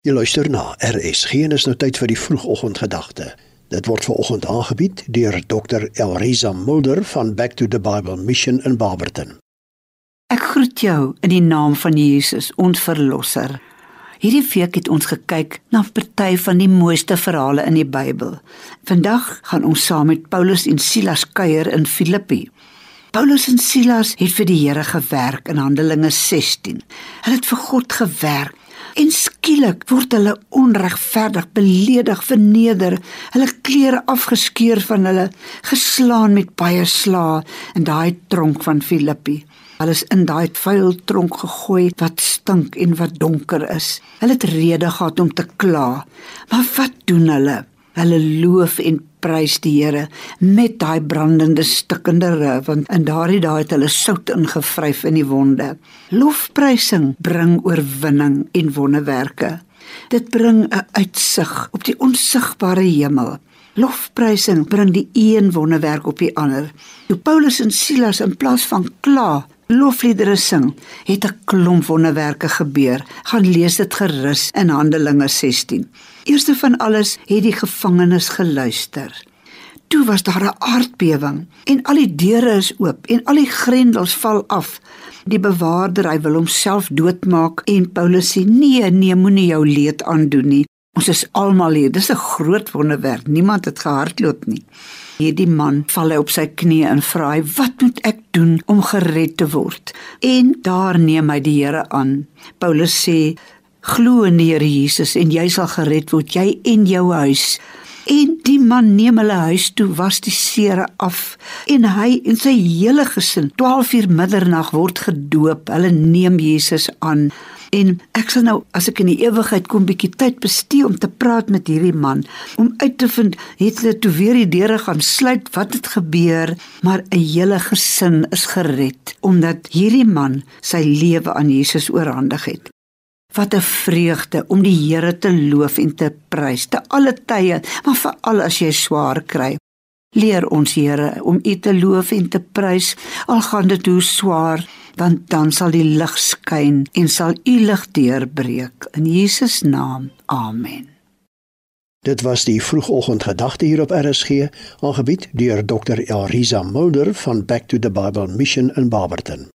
Jy luister na RSG en is nou tyd vir die vroegoggendgedagte. Dit word ver oggend aangebied deur Dr. Elriza Mulder van Back to the Bible Mission in Barberton. Ek groet jou in die naam van Jesus, ons verlosser. Hierdie week het ons gekyk na party van die mooiste verhale in die Bybel. Vandag gaan ons saam met Paulus en Silas kuier in Filippi. Paulus en Silas het vir die Here gewerk in Handelinge 16. Hulle het vir God gewerk En skielik word hulle onregverdig beledig, verneder, hulle klere afgeskeur van hulle, geslaan met baie slae in daai tronk van Filippi. Hulle is in daai vuil tronk gegooi wat stink en wat donker is. Hulle het rede gehad om te kla. Maar wat doen hulle? Hulle loof en prys die Here met daai brandende stikkende rif want in daardie dae het hulle sout ingevryf in die wonde. Lofprysing bring oorwinning en wonderwerke. Dit bring 'n uitsig op die onsigbare hemel. Lofprysing bring die een wonderwerk op die ander. Toe Paulus en Silas in plaas van kla lofliedere sing, het 'n klomp wonderwerke gebeur. Gaan lees dit gerus in Handelinge 16. Eerste van alles het die gevangenes geluister. Toe was daar 'n aardbewing en al die deure is oop en al die grendels val af. Die bewaarder, hy wil homself doodmaak en Paulus sê: "Nee, nee, moenie jou leed aandoen nie. Ons is almal hier. Dis 'n groot wonderwerk. Niemand het gehardloop nie." Hierdie man val hy op sy knieë en vra: "Wat moet ek doen om gered te word?" En daar neem hy die Here aan. Paulus sê: Glo in die Here Jesus en jy sal gered word, jy en jou huis. En die man neem hulle huis toe, was die seere af en hy en sy hele gesin 12 uur middernag word gedoop. Hulle neem Jesus aan. En ek sal nou as ek in die ewigheid kom bietjie tyd bestee om te praat met hierdie man. Om uit te vind het hulle toe weer die deure gaan sluit wat het gebeur? Maar 'n hele gesin is gered omdat hierdie man sy lewe aan Jesus oorhandig het. Wat 'n vreugde om die Here te loof en te prys te alle tye, maar veral as jy swaar kry. Leer ons Here om U te loof en te prys al gaan dit hoe swaar, want dan sal die lig skyn en sal U lig deurbreek in Jesus naam. Amen. Dit was die vroegoggendgedagte hier op RSG, aangebied deur Dr. Elriza Mulder van Back to the Bible Mission in Barberton.